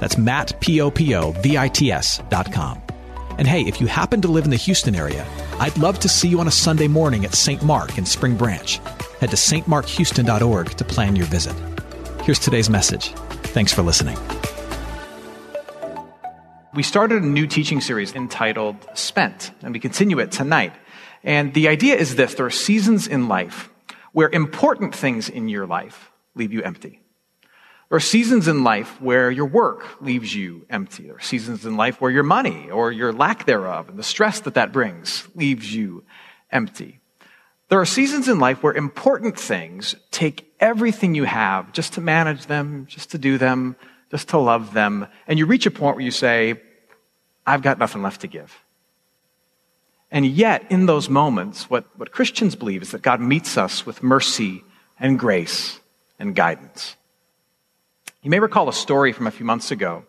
That's Matt, P-O-P-O-V-I-T-S dot com. And hey, if you happen to live in the Houston area, I'd love to see you on a Sunday morning at St. Mark in Spring Branch. Head to stmarkhouston.org to plan your visit. Here's today's message. Thanks for listening. We started a new teaching series entitled Spent, and we continue it tonight. And the idea is this there are seasons in life where important things in your life leave you empty. There are seasons in life where your work leaves you empty. There are seasons in life where your money or your lack thereof and the stress that that brings leaves you empty. There are seasons in life where important things take everything you have just to manage them, just to do them, just to love them. And you reach a point where you say, I've got nothing left to give. And yet, in those moments, what, what Christians believe is that God meets us with mercy and grace and guidance. You may recall a story from a few months ago.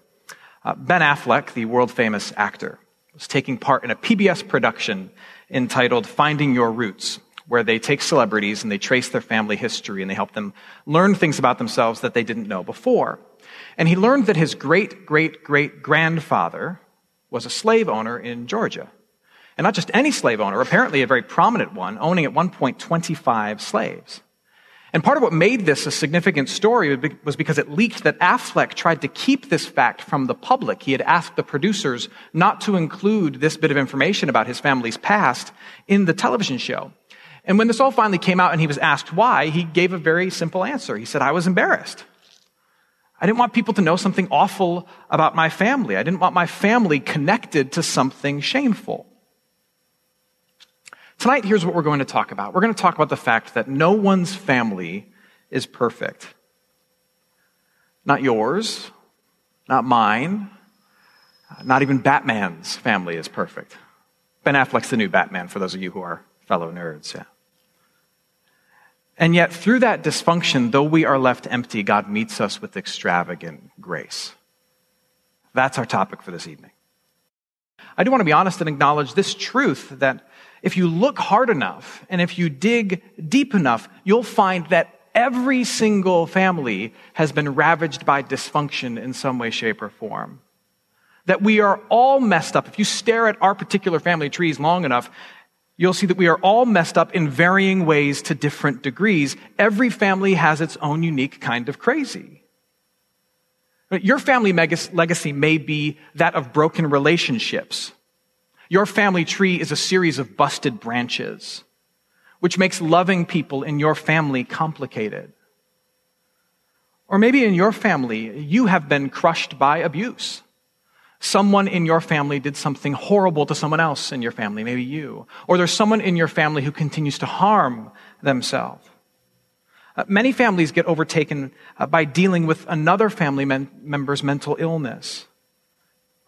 Uh, ben Affleck, the world famous actor, was taking part in a PBS production entitled Finding Your Roots, where they take celebrities and they trace their family history and they help them learn things about themselves that they didn't know before. And he learned that his great, great, great grandfather was a slave owner in Georgia. And not just any slave owner, apparently a very prominent one, owning at one point 25 slaves. And part of what made this a significant story was because it leaked that Affleck tried to keep this fact from the public. He had asked the producers not to include this bit of information about his family's past in the television show. And when this all finally came out and he was asked why, he gave a very simple answer. He said, I was embarrassed. I didn't want people to know something awful about my family. I didn't want my family connected to something shameful. Tonight, here's what we're going to talk about. We're going to talk about the fact that no one's family is perfect. Not yours, not mine, not even Batman's family is perfect. Ben Affleck's the new Batman, for those of you who are fellow nerds, yeah. And yet, through that dysfunction, though we are left empty, God meets us with extravagant grace. That's our topic for this evening. I do want to be honest and acknowledge this truth that if you look hard enough and if you dig deep enough, you'll find that every single family has been ravaged by dysfunction in some way, shape, or form. That we are all messed up. If you stare at our particular family trees long enough, you'll see that we are all messed up in varying ways to different degrees. Every family has its own unique kind of crazy. Your family legacy may be that of broken relationships your family tree is a series of busted branches, which makes loving people in your family complicated. Or maybe in your family, you have been crushed by abuse. Someone in your family did something horrible to someone else in your family, maybe you. Or there's someone in your family who continues to harm themselves. Uh, many families get overtaken uh, by dealing with another family men- member's mental illness.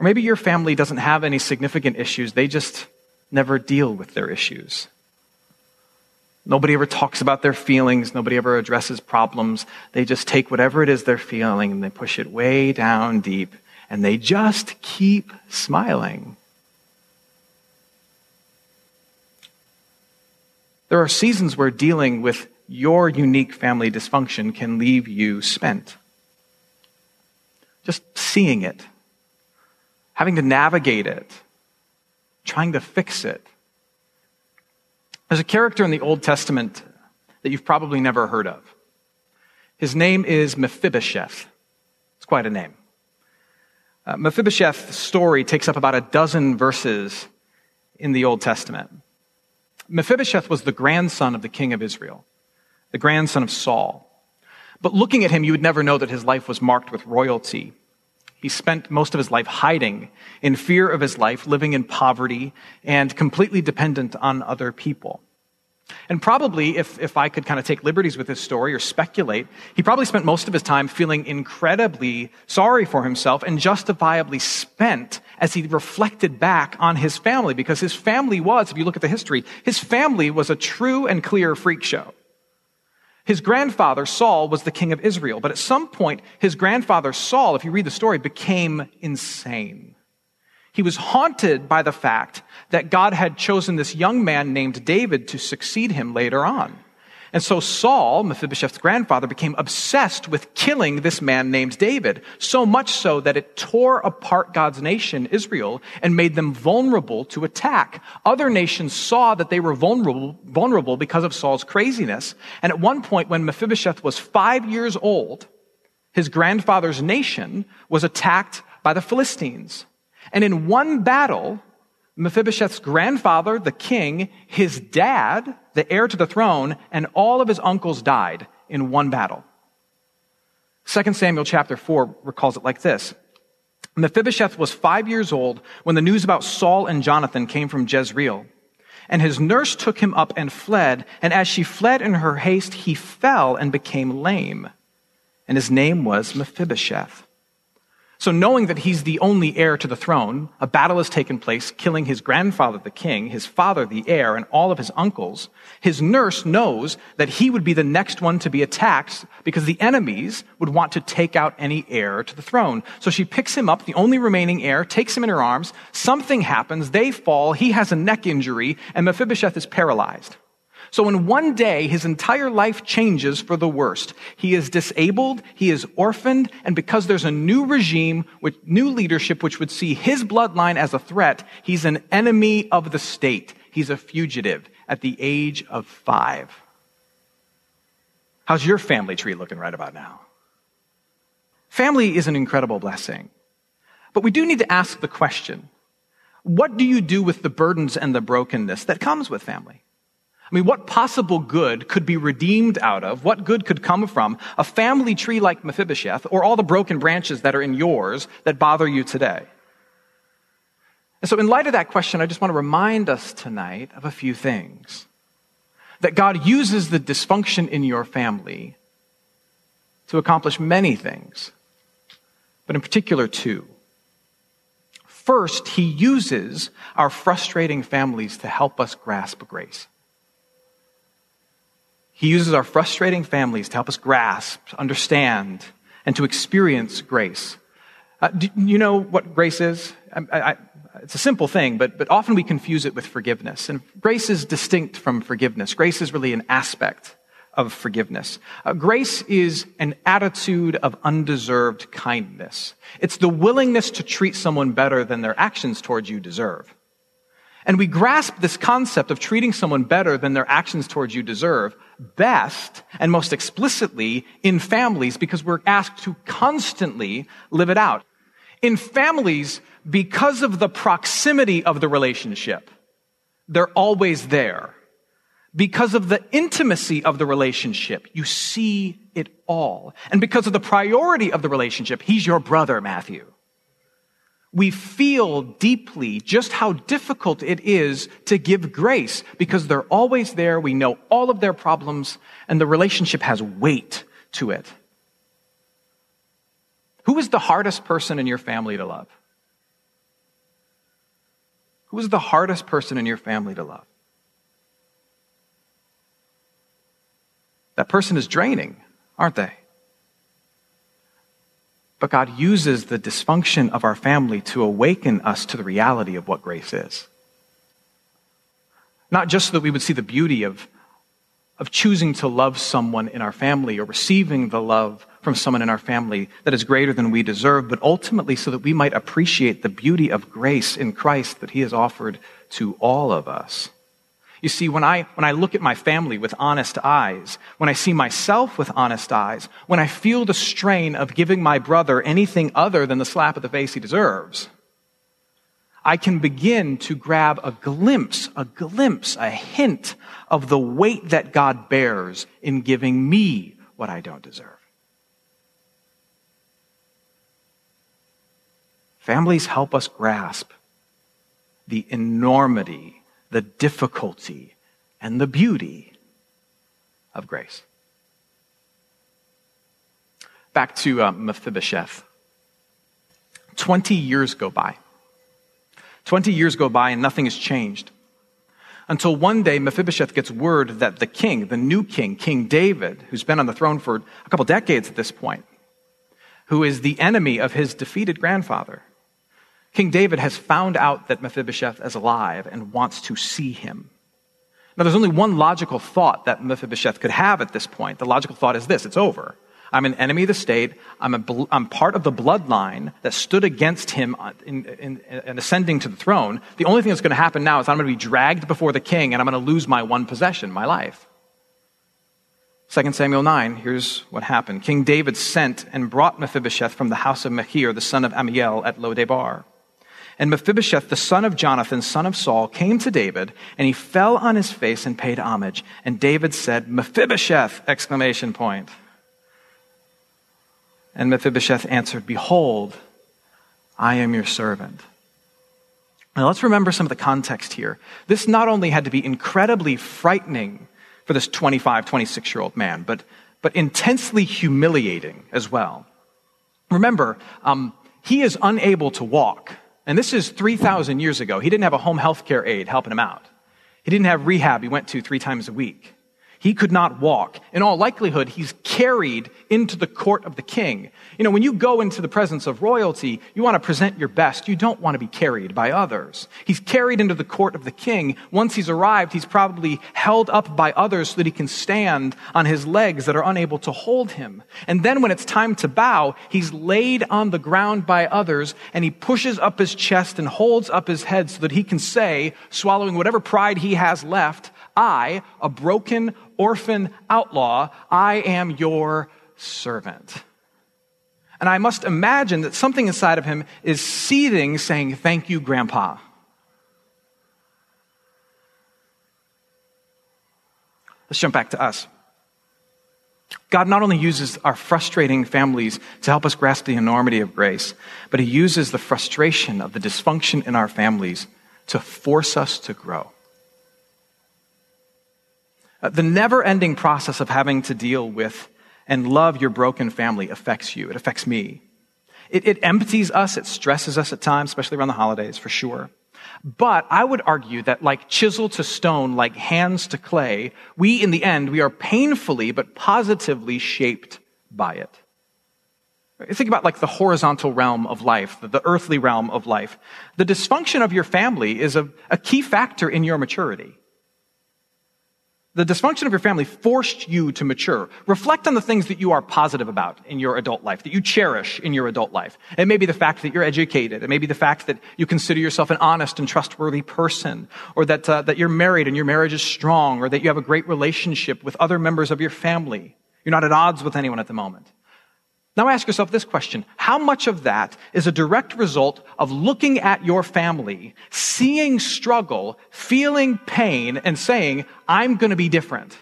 Or maybe your family doesn't have any significant issues, they just never deal with their issues. Nobody ever talks about their feelings. Nobody ever addresses problems. They just take whatever it is they're feeling and they push it way down deep and they just keep smiling. There are seasons where dealing with your unique family dysfunction can leave you spent. Just seeing it having to navigate it, trying to fix it. There's a character in the Old Testament that you've probably never heard of. His name is Mephibosheth. It's quite a name. Uh, Mephibosheth's story takes up about a dozen verses in the Old Testament. Mephibosheth was the grandson of the king of Israel, the grandson of Saul. But looking at him, you would never know that his life was marked with royalty he spent most of his life hiding in fear of his life, living in poverty, and completely dependent on other people. And probably, if, if I could kind of take liberties with his story or speculate, he probably spent most of his time feeling incredibly sorry for himself and justifiably spent as he reflected back on his family because his family was, if you look at the history, his family was a true and clear freak show. His grandfather, Saul, was the king of Israel, but at some point, his grandfather, Saul, if you read the story, became insane. He was haunted by the fact that God had chosen this young man named David to succeed him later on. And so Saul, Mephibosheth's grandfather, became obsessed with killing this man named David, so much so that it tore apart God's nation, Israel, and made them vulnerable to attack. Other nations saw that they were vulnerable, vulnerable because of Saul's craziness. And at one point, when Mephibosheth was five years old, his grandfather's nation was attacked by the Philistines. And in one battle, Mephibosheth's grandfather, the king, his dad, the heir to the throne, and all of his uncles died in one battle. 2 Samuel chapter 4 recalls it like this. Mephibosheth was five years old when the news about Saul and Jonathan came from Jezreel. And his nurse took him up and fled, and as she fled in her haste, he fell and became lame. And his name was Mephibosheth. So, knowing that he's the only heir to the throne, a battle has taken place, killing his grandfather, the king, his father, the heir, and all of his uncles. His nurse knows that he would be the next one to be attacked because the enemies would want to take out any heir to the throne. So she picks him up, the only remaining heir, takes him in her arms. Something happens. They fall. He has a neck injury, and Mephibosheth is paralyzed. So in one day, his entire life changes for the worst. He is disabled, he is orphaned, and because there's a new regime with new leadership which would see his bloodline as a threat, he's an enemy of the state. He's a fugitive at the age of five. How's your family tree looking right about now? Family is an incredible blessing. But we do need to ask the question, what do you do with the burdens and the brokenness that comes with family? I mean, what possible good could be redeemed out of? What good could come from a family tree like Mephibosheth or all the broken branches that are in yours that bother you today? And so, in light of that question, I just want to remind us tonight of a few things. That God uses the dysfunction in your family to accomplish many things, but in particular, two. First, He uses our frustrating families to help us grasp grace. He uses our frustrating families to help us grasp, understand, and to experience grace. Uh, do you know what grace is? I, I, it's a simple thing, but, but often we confuse it with forgiveness. And grace is distinct from forgiveness. Grace is really an aspect of forgiveness. Uh, grace is an attitude of undeserved kindness. It's the willingness to treat someone better than their actions towards you deserve. And we grasp this concept of treating someone better than their actions towards you deserve best and most explicitly in families because we're asked to constantly live it out. In families, because of the proximity of the relationship, they're always there. Because of the intimacy of the relationship, you see it all. And because of the priority of the relationship, he's your brother, Matthew we feel deeply just how difficult it is to give grace because they're always there. We know all of their problems and the relationship has weight to it. Who is the hardest person in your family to love? Who is the hardest person in your family to love? That person is draining, aren't they? But God uses the dysfunction of our family to awaken us to the reality of what grace is. Not just so that we would see the beauty of, of choosing to love someone in our family or receiving the love from someone in our family that is greater than we deserve, but ultimately so that we might appreciate the beauty of grace in Christ that He has offered to all of us. You see, when I, when I look at my family with honest eyes, when I see myself with honest eyes, when I feel the strain of giving my brother anything other than the slap of the face he deserves, I can begin to grab a glimpse, a glimpse, a hint of the weight that God bears in giving me what I don't deserve. Families help us grasp the enormity the difficulty and the beauty of grace. Back to uh, Mephibosheth. 20 years go by. 20 years go by and nothing has changed. Until one day, Mephibosheth gets word that the king, the new king, King David, who's been on the throne for a couple decades at this point, who is the enemy of his defeated grandfather, King David has found out that Mephibosheth is alive and wants to see him. Now, there's only one logical thought that Mephibosheth could have at this point. The logical thought is this it's over. I'm an enemy of the state. I'm, a, I'm part of the bloodline that stood against him in, in, in ascending to the throne. The only thing that's going to happen now is I'm going to be dragged before the king and I'm going to lose my one possession, my life. 2 Samuel 9, here's what happened. King David sent and brought Mephibosheth from the house of Machir, the son of Ammiel, at Lodebar. And Mephibosheth, the son of Jonathan, son of Saul, came to David, and he fell on his face and paid homage. And David said, Mephibosheth! Exclamation point. And Mephibosheth answered, Behold, I am your servant. Now let's remember some of the context here. This not only had to be incredibly frightening for this 25, 26 year old man, but, but intensely humiliating as well. Remember, um, he is unable to walk. And this is 3,000 years ago. He didn't have a home health care aide helping him out. He didn't have rehab he went to three times a week. He could not walk. In all likelihood, he's carried into the court of the king. You know, when you go into the presence of royalty, you want to present your best. You don't want to be carried by others. He's carried into the court of the king. Once he's arrived, he's probably held up by others so that he can stand on his legs that are unable to hold him. And then when it's time to bow, he's laid on the ground by others and he pushes up his chest and holds up his head so that he can say, swallowing whatever pride he has left, I, a broken orphan outlaw, I am your servant. And I must imagine that something inside of him is seething, saying, Thank you, Grandpa. Let's jump back to us. God not only uses our frustrating families to help us grasp the enormity of grace, but He uses the frustration of the dysfunction in our families to force us to grow. Uh, the never ending process of having to deal with and love your broken family affects you. It affects me. It, it, empties us. It stresses us at times, especially around the holidays, for sure. But I would argue that like chisel to stone, like hands to clay, we in the end, we are painfully but positively shaped by it. Think about like the horizontal realm of life, the earthly realm of life. The dysfunction of your family is a, a key factor in your maturity. The dysfunction of your family forced you to mature. Reflect on the things that you are positive about in your adult life, that you cherish in your adult life. It may be the fact that you're educated. It may be the fact that you consider yourself an honest and trustworthy person, or that, uh, that you're married and your marriage is strong, or that you have a great relationship with other members of your family. You're not at odds with anyone at the moment. Now ask yourself this question. How much of that is a direct result of looking at your family, seeing struggle, feeling pain, and saying, I'm going to be different?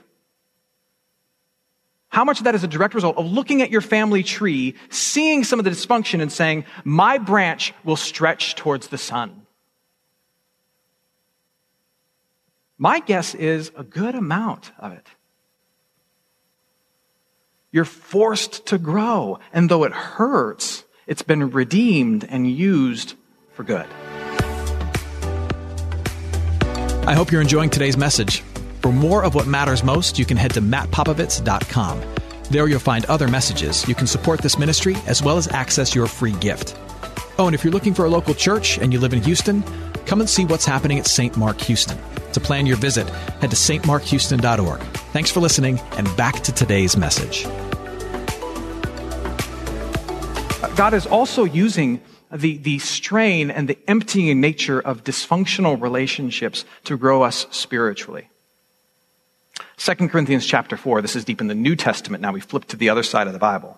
How much of that is a direct result of looking at your family tree, seeing some of the dysfunction, and saying, My branch will stretch towards the sun? My guess is a good amount of it. You're forced to grow. And though it hurts, it's been redeemed and used for good. I hope you're enjoying today's message. For more of what matters most, you can head to mattpopovits.com. There you'll find other messages. You can support this ministry as well as access your free gift. Oh, and if you're looking for a local church and you live in Houston, come and see what's happening at St. Mark Houston. To plan your visit, head to stmarkhouston.org. Thanks for listening, and back to today's message. God is also using the, the strain and the emptying nature of dysfunctional relationships to grow us spiritually. 2 Corinthians chapter 4, this is deep in the New Testament. Now we flip to the other side of the Bible.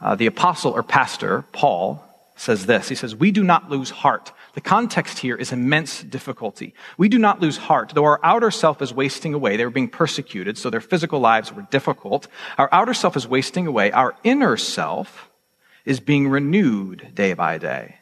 Uh, the apostle or pastor, Paul, says this. He says, We do not lose heart. The context here is immense difficulty. We do not lose heart. Though our outer self is wasting away, they were being persecuted, so their physical lives were difficult. Our outer self is wasting away. Our inner self is being renewed day by day.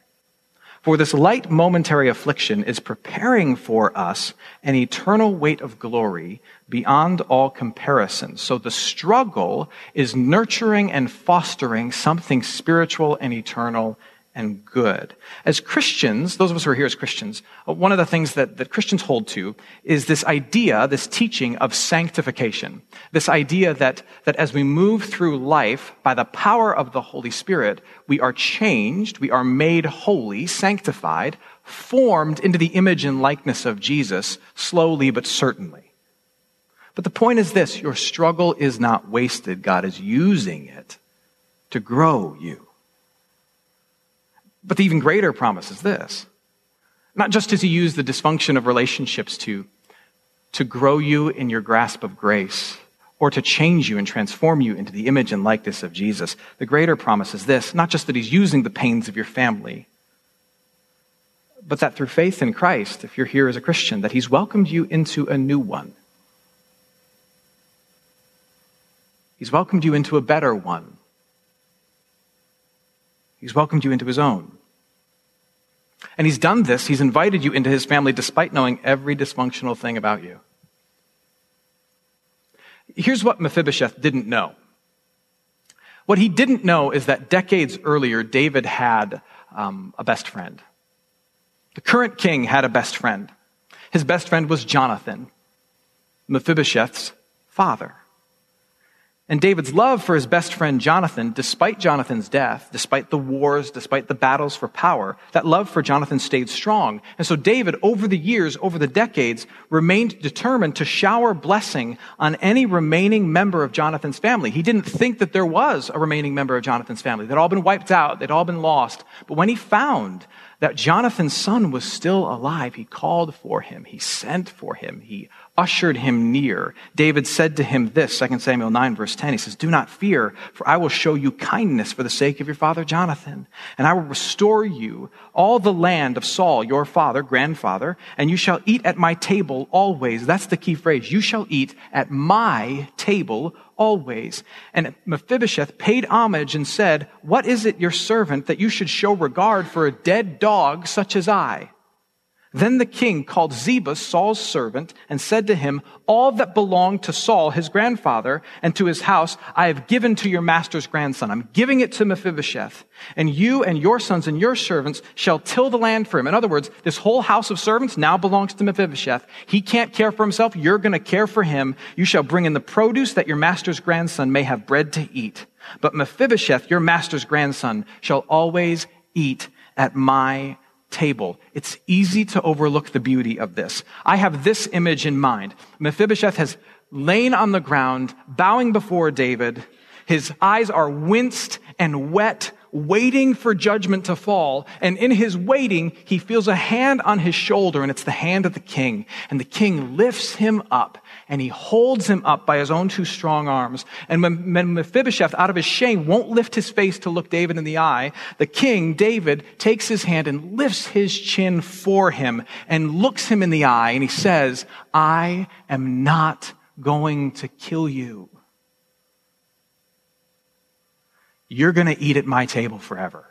For this light momentary affliction is preparing for us an eternal weight of glory beyond all comparison. So the struggle is nurturing and fostering something spiritual and eternal and good. As Christians, those of us who are here as Christians, uh, one of the things that, that Christians hold to is this idea, this teaching of sanctification. This idea that, that as we move through life by the power of the Holy Spirit, we are changed, we are made holy, sanctified, formed into the image and likeness of Jesus, slowly but certainly. But the point is this, your struggle is not wasted. God is using it to grow you. But the even greater promise is this. Not just does he use the dysfunction of relationships to, to grow you in your grasp of grace or to change you and transform you into the image and likeness of Jesus. The greater promise is this not just that he's using the pains of your family, but that through faith in Christ, if you're here as a Christian, that he's welcomed you into a new one. He's welcomed you into a better one. He's welcomed you into his own. And he's done this, he's invited you into his family despite knowing every dysfunctional thing about you. Here's what Mephibosheth didn't know. What he didn't know is that decades earlier, David had um, a best friend. The current king had a best friend. His best friend was Jonathan, Mephibosheth's father. And David's love for his best friend Jonathan, despite Jonathan's death, despite the wars, despite the battles for power, that love for Jonathan stayed strong. And so David, over the years, over the decades, remained determined to shower blessing on any remaining member of Jonathan's family. He didn't think that there was a remaining member of Jonathan's family. They'd all been wiped out. They'd all been lost. But when he found that Jonathan's son was still alive, he called for him. He sent for him. He ushered him near. David said to him this, 2 Samuel 9 verse 10. He says, Do not fear, for I will show you kindness for the sake of your father Jonathan. And I will restore you all the land of Saul, your father, grandfather, and you shall eat at my table always. That's the key phrase. You shall eat at my table always. And Mephibosheth paid homage and said, What is it, your servant, that you should show regard for a dead dog such as I? Then the king called Ziba, Saul's servant, and said to him, All that belonged to Saul, his grandfather, and to his house, I have given to your master's grandson. I'm giving it to Mephibosheth. And you and your sons and your servants shall till the land for him. In other words, this whole house of servants now belongs to Mephibosheth. He can't care for himself. You're going to care for him. You shall bring in the produce that your master's grandson may have bread to eat. But Mephibosheth, your master's grandson, shall always eat at my table. It's easy to overlook the beauty of this. I have this image in mind. Mephibosheth has lain on the ground, bowing before David. His eyes are winced and wet, waiting for judgment to fall. And in his waiting, he feels a hand on his shoulder, and it's the hand of the king. And the king lifts him up and he holds him up by his own two strong arms. And when Mephibosheth, out of his shame, won't lift his face to look David in the eye, the king, David, takes his hand and lifts his chin for him and looks him in the eye, and he says, I am not going to kill you. You're going to eat at my table forever.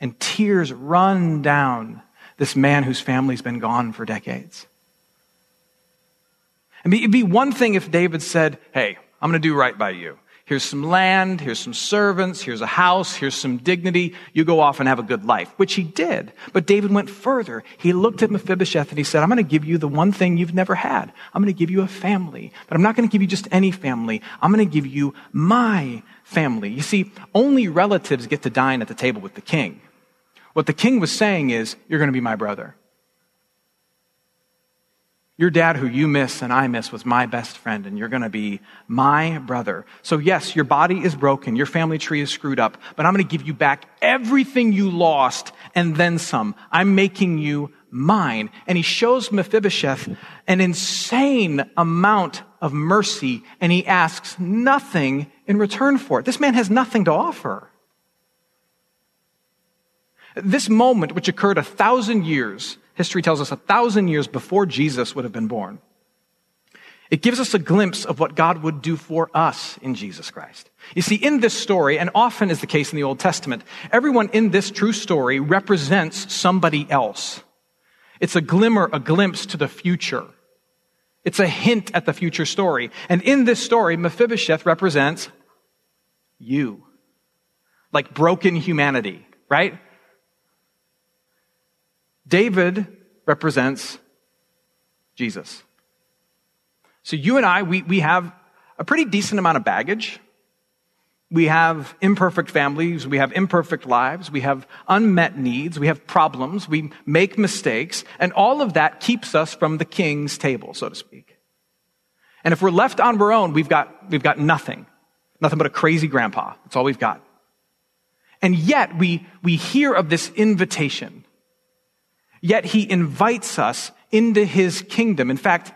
And tears run down this man whose family's been gone for decades. And it'd be one thing if David said, Hey, I'm going to do right by you. Here's some land, here's some servants, here's a house, here's some dignity. You go off and have a good life, which he did. But David went further. He looked at Mephibosheth and he said, I'm going to give you the one thing you've never had. I'm going to give you a family. But I'm not going to give you just any family. I'm going to give you my family. You see, only relatives get to dine at the table with the king. What the king was saying is, You're going to be my brother. Your dad, who you miss and I miss, was my best friend, and you're going to be my brother. So, yes, your body is broken, your family tree is screwed up, but I'm going to give you back everything you lost and then some. I'm making you mine. And he shows Mephibosheth an insane amount of mercy, and he asks nothing in return for it. This man has nothing to offer. This moment, which occurred a thousand years, history tells us a thousand years before Jesus would have been born, It gives us a glimpse of what God would do for us in Jesus Christ. You see, in this story, and often is the case in the Old Testament, everyone in this true story represents somebody else. It's a glimmer, a glimpse to the future. It's a hint at the future story. And in this story, Mephibosheth represents you. Like broken humanity, right? David represents Jesus. So you and I, we, we have a pretty decent amount of baggage. We have imperfect families. We have imperfect lives. We have unmet needs. We have problems. We make mistakes. And all of that keeps us from the king's table, so to speak. And if we're left on our own, we've got, we've got nothing. Nothing but a crazy grandpa. That's all we've got. And yet we, we hear of this invitation. Yet he invites us into his kingdom. In fact,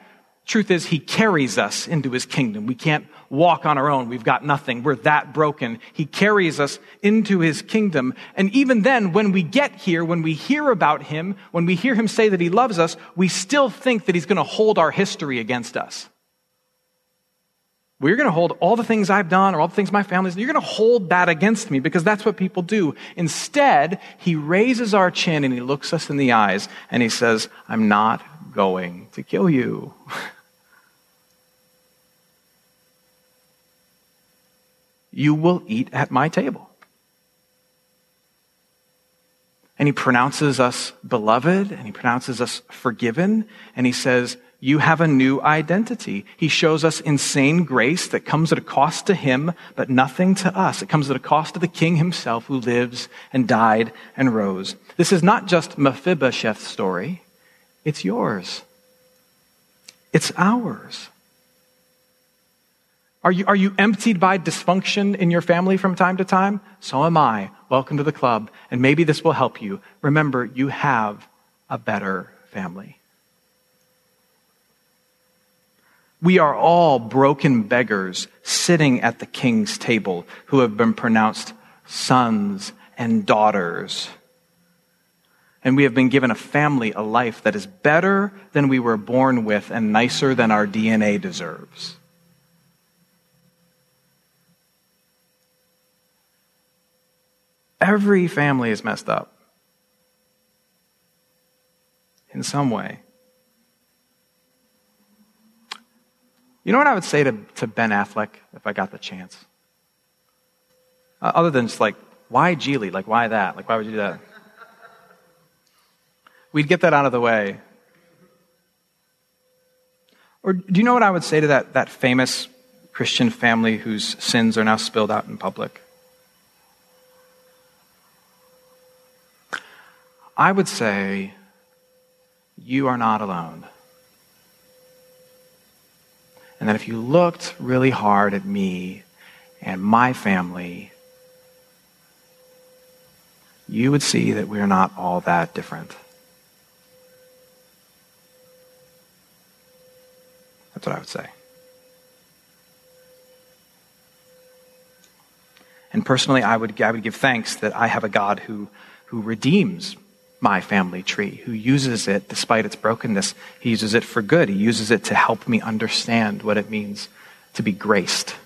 Truth is, he carries us into his kingdom. We can't walk on our own. We've got nothing. We're that broken. He carries us into his kingdom. And even then, when we get here, when we hear about him, when we hear him say that he loves us, we still think that he's going to hold our history against us. We're going to hold all the things I've done or all the things my family's done. You're going to hold that against me because that's what people do. Instead, he raises our chin and he looks us in the eyes and he says, I'm not going to kill you. you will eat at my table. And he pronounces us beloved, and he pronounces us forgiven, and he says, You have a new identity. He shows us insane grace that comes at a cost to him, but nothing to us. It comes at a cost to the king himself who lives and died and rose. This is not just Mephibosheth's story, it's yours. It's ours. Are you, are you emptied by dysfunction in your family from time to time? So am I. Welcome to the club. And maybe this will help you. Remember, you have a better family. We are all broken beggars sitting at the king's table who have been pronounced sons and daughters. And we have been given a family, a life that is better than we were born with and nicer than our DNA deserves. Every family is messed up in some way. You know what I would say to, to Ben Affleck if I got the chance? Uh, other than just like, why Gigli? Like, why that? Like, why would you do that? We'd get that out of the way. Or do you know what I would say to that, that famous Christian family whose sins are now spilled out in public? I would say, you are not alone. And that if you looked really hard at me and my family, you would see that we're not all that different. That's what I would say. And personally, I would, I would give thanks that I have a God who, who redeems my family tree, who uses it despite its brokenness. He uses it for good. He uses it to help me understand what it means to be graced.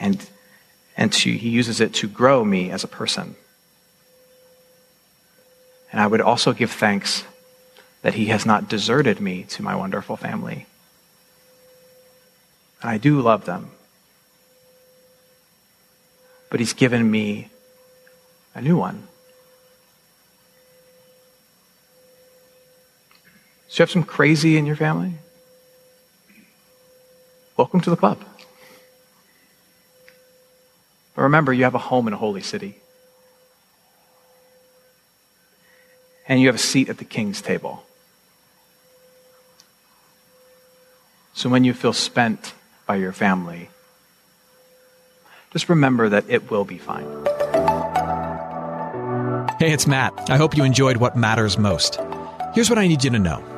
And, and to, he uses it to grow me as a person. And I would also give thanks that he has not deserted me to my wonderful family. And I do love them. But he's given me a new one. You have some crazy in your family? Welcome to the club. But remember, you have a home in a holy city. And you have a seat at the king's table. So when you feel spent by your family, just remember that it will be fine. Hey, it's Matt. I hope you enjoyed what matters most. Here's what I need you to know.